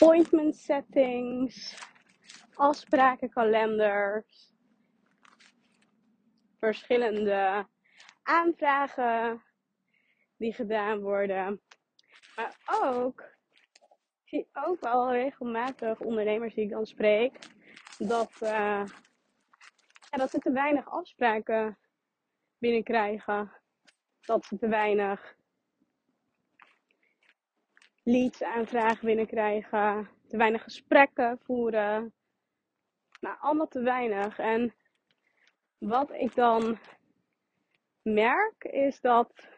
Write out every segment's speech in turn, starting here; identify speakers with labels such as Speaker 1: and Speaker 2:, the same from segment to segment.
Speaker 1: Appointment settings, afspraken, kalenders, verschillende aanvragen die gedaan worden. Maar ook, ik zie ook wel regelmatig ondernemers die ik dan spreek, dat, ja, dat ze te weinig afspraken binnenkrijgen. Dat ze te weinig leads aanvragen binnenkrijgen, te weinig gesprekken voeren. Nou, allemaal te weinig. En wat ik dan merk is dat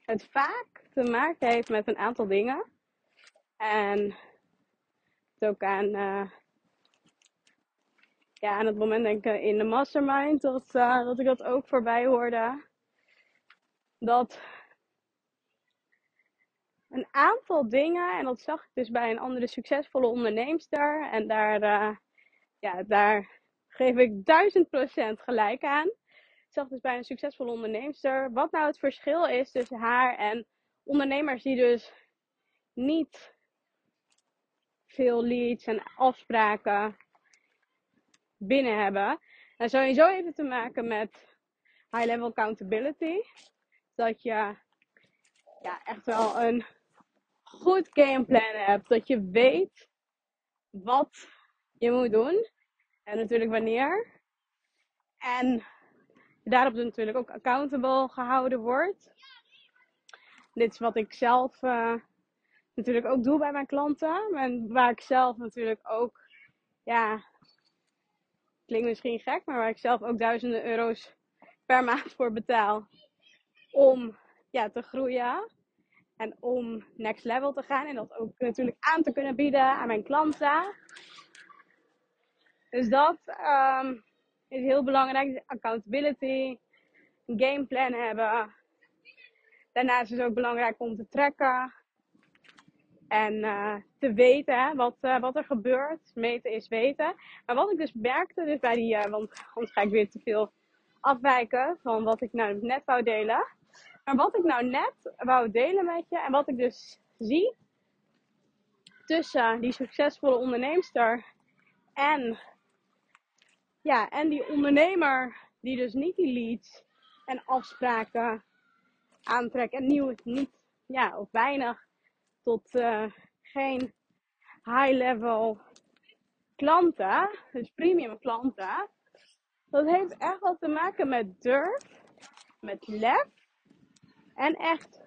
Speaker 1: het vaak te maken heeft met een aantal dingen. En ook aan, uh, ja, aan het moment denken in de mastermind dat, uh, dat ik dat ook voorbij hoorde. Dat een aantal dingen, en dat zag ik dus bij een andere succesvolle onderneemster. En daar, uh, ja, daar geef ik duizend procent gelijk aan. Ik zag dus bij een succesvolle onderneemster wat nou het verschil is tussen haar en ondernemers die dus niet veel leads en afspraken binnen hebben. En sowieso even te maken met high level accountability. Dat je ja, echt wel een goed gameplan hebt. Dat je weet wat je moet doen. En natuurlijk wanneer. En daarop natuurlijk ook accountable gehouden wordt. Dit is wat ik zelf uh, natuurlijk ook doe bij mijn klanten. En waar ik zelf natuurlijk ook, ja, klinkt misschien gek, maar waar ik zelf ook duizenden euro's per maand voor betaal. Om ja, te groeien. En om next level te gaan. En dat ook natuurlijk aan te kunnen bieden aan mijn klanten. Dus dat um, is heel belangrijk. Accountability. Een gameplan hebben. Daarnaast is het ook belangrijk om te trekken. En uh, te weten wat, uh, wat er gebeurt. Meten is weten. Maar wat ik dus merkte, dus bij die, uh, want anders ga ik weer te veel afwijken van wat ik nou net wou delen. Maar wat ik nou net wou delen met je en wat ik dus zie tussen die succesvolle onderneemster en, ja, en die ondernemer die dus niet die leads en afspraken aantrekt en nieuw, niet, ja, of weinig tot uh, geen high-level klanten, dus premium klanten. Dat heeft echt wat te maken met durf, met lef en echt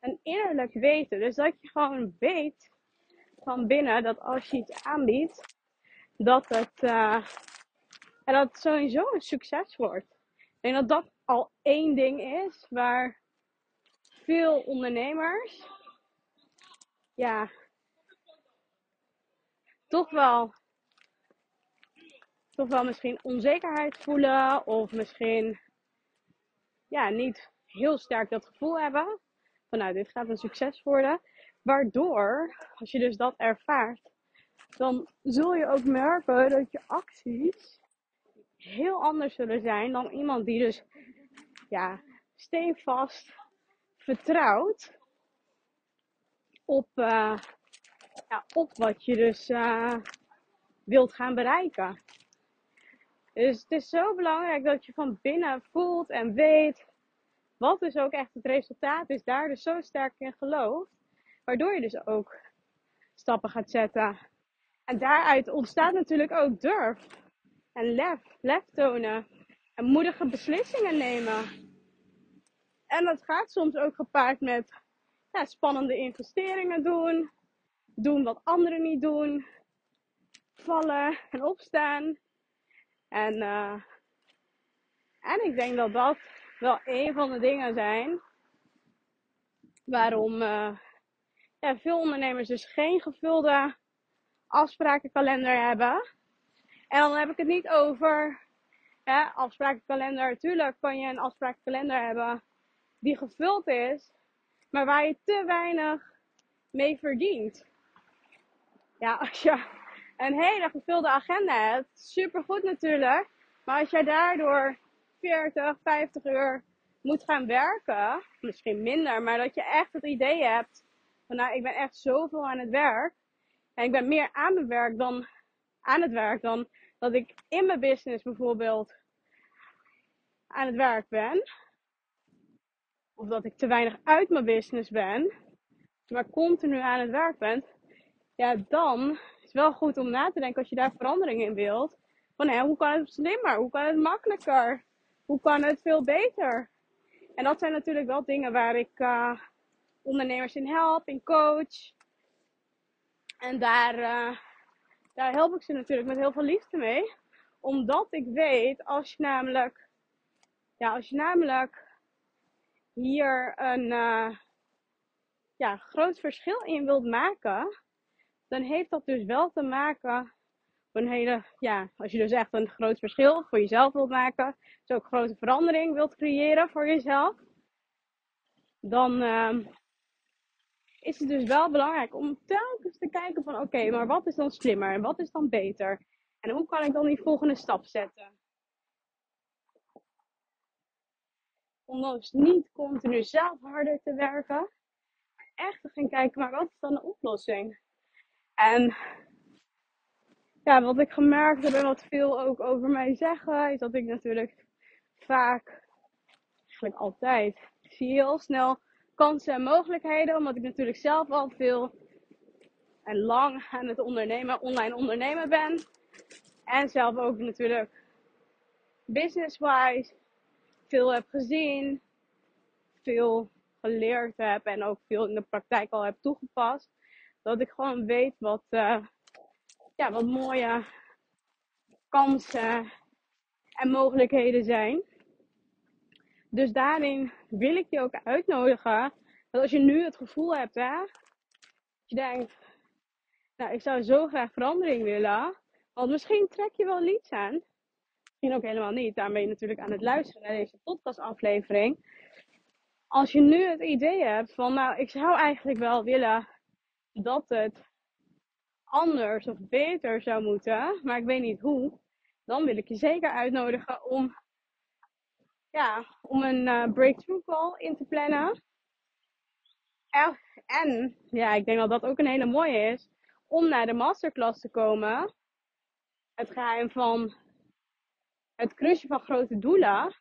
Speaker 1: een innerlijk weten. Dus dat je gewoon weet van binnen dat als je iets aanbiedt, dat het, uh, en dat sowieso een succes wordt. Ik denk dat dat al één ding is waar veel ondernemers, ja, toch wel, toch wel misschien onzekerheid voelen of misschien, ja, niet heel sterk dat gevoel hebben. Van nou, dit gaat een succes worden. Waardoor, als je dus dat ervaart, dan zul je ook merken dat je acties heel anders zullen zijn dan iemand die dus ja, stevast vertrouwt op, uh, ja, op wat je dus uh, wilt gaan bereiken. Dus het is zo belangrijk dat je van binnen voelt en weet wat dus ook echt het resultaat is, daar dus zo sterk in gelooft. Waardoor je dus ook stappen gaat zetten. En daaruit ontstaat natuurlijk ook durf. En lef. Lef tonen. En moedige beslissingen nemen. En dat gaat soms ook gepaard met ja, spannende investeringen doen. Doen wat anderen niet doen. Vallen en opstaan. En, uh, en ik denk dat dat wel een van de dingen zijn waarom, uh, ja, veel ondernemers dus geen gevulde afsprakenkalender hebben. En dan heb ik het niet over hè, afsprakenkalender. Natuurlijk kan je een afsprakenkalender hebben die gevuld is, maar waar je te weinig mee verdient. Ja, als je een hele gevulde agenda hebt, supergoed natuurlijk. Maar als jij daardoor 40, 50 uur moet gaan werken, misschien minder, maar dat je echt het idee hebt van nou, ik ben echt zoveel aan het werk. En ik ben meer aan mijn werk dan aan het werk dan dat ik in mijn business bijvoorbeeld aan het werk ben. Of dat ik te weinig uit mijn business ben, maar continu aan het werk ben. Ja, dan is het wel goed om na te denken als je daar verandering in wilt. Van hé, hoe kan het slimmer? Hoe kan het makkelijker? Hoe kan het veel beter? En dat zijn natuurlijk wel dingen waar ik uh, ondernemers in help, in coach. En daar, uh, daar help ik ze natuurlijk met heel veel liefde mee. Omdat ik weet, als je namelijk, ja, als je namelijk hier een uh, ja, groot verschil in wilt maken, dan heeft dat dus wel te maken ja, als je dus echt een groot verschil voor jezelf wilt maken, dus ook grote verandering wilt creëren voor jezelf, dan uh, is het dus wel belangrijk om telkens te kijken van oké, maar wat is dan slimmer en wat is dan beter? En hoe kan ik dan die volgende stap zetten? Om dus niet continu zelf harder te werken, maar echt te gaan kijken, maar wat is dan de oplossing? En ja, wat ik gemerkt heb en wat veel ook over mij zeggen, is dat ik natuurlijk vaak, eigenlijk altijd, zie heel snel kansen en mogelijkheden. Omdat ik natuurlijk zelf al veel en lang aan het ondernemen, online ondernemen ben. En zelf ook natuurlijk business-wise veel heb gezien, veel geleerd heb en ook veel in de praktijk al heb toegepast. Dat ik gewoon weet wat, uh, ja, wat mooie kansen en mogelijkheden zijn. Dus daarin wil ik je ook uitnodigen. Dat als je nu het gevoel hebt, hè, dat je denkt, nou, ik zou zo graag verandering willen. Want misschien trek je wel iets aan. Misschien ook helemaal niet. Daarom ben je natuurlijk aan het luisteren naar deze podcastaflevering. Als je nu het idee hebt van, nou, ik zou eigenlijk wel willen dat het anders of beter zou moeten, maar ik weet niet hoe, dan wil ik je zeker uitnodigen om, ja, om een uh, breakthrough call in te plannen. En, ja, ik denk dat dat ook een hele mooie is, om naar de masterclass te komen. Het geheim van het crushen van grote doelen.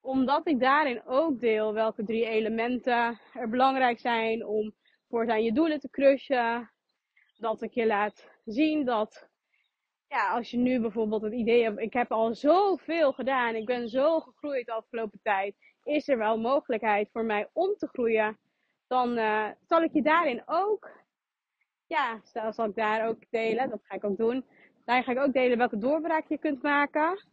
Speaker 1: Omdat ik daarin ook deel welke drie elementen er belangrijk zijn om voortaan je doelen te crushen dat ik je laat zien dat ja, als je nu bijvoorbeeld het idee hebt, ik heb al zoveel gedaan, ik ben zo gegroeid de afgelopen tijd, is er wel mogelijkheid voor mij om te groeien, dan uh, zal ik je daarin ook, ja, stel zal ik daar ook delen, dat ga ik ook doen. Daar ga ik ook delen welke doorbraak je kunt maken,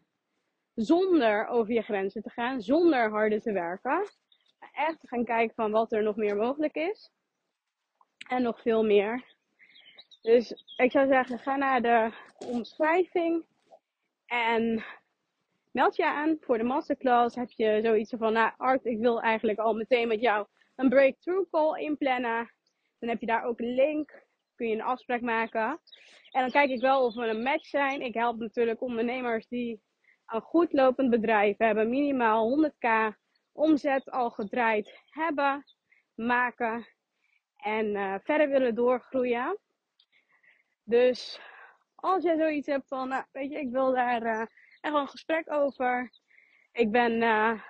Speaker 1: zonder over je grenzen te gaan, zonder harder te werken. Echt te gaan kijken van wat er nog meer mogelijk is. En nog veel meer. Dus ik zou zeggen, ga naar de omschrijving en meld je aan voor de masterclass. Heb je zoiets van, nou Art, ik wil eigenlijk al meteen met jou een breakthrough call inplannen. Dan heb je daar ook een link, kun je een afspraak maken. En dan kijk ik wel of we een match zijn. Ik help natuurlijk ondernemers die een goed lopend bedrijf hebben, minimaal 100k omzet al gedraaid hebben, maken en uh, verder willen doorgroeien. Dus als jij zoiets hebt van, nou, weet je, ik wil daar uh, echt een gesprek over. Ik ben, uh,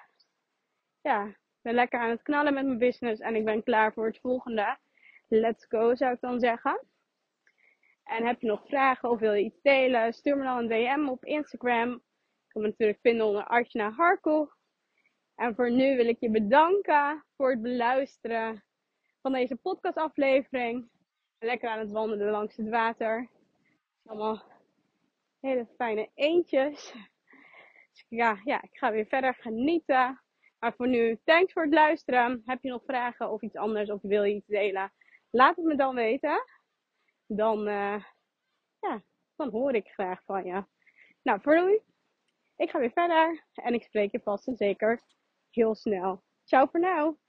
Speaker 1: ja, ben lekker aan het knallen met mijn business en ik ben klaar voor het volgende. Let's go, zou ik dan zeggen. En heb je nog vragen of wil je iets delen? Stuur me dan een DM op Instagram. Ik kan me natuurlijk vinden onder Archana Harko. En voor nu wil ik je bedanken voor het beluisteren van deze podcastaflevering lekker aan het wandelen langs het water. Allemaal hele fijne eentjes. Dus ja, ja, ik ga weer verder genieten. Maar voor nu, thanks voor het luisteren. Heb je nog vragen of iets anders of wil je iets delen? laat het me dan weten. Dan, uh, ja, dan hoor ik graag van je. Nou, voor nu, ik ga weer verder en ik spreek je vast en zeker heel snel. Ciao voor nu.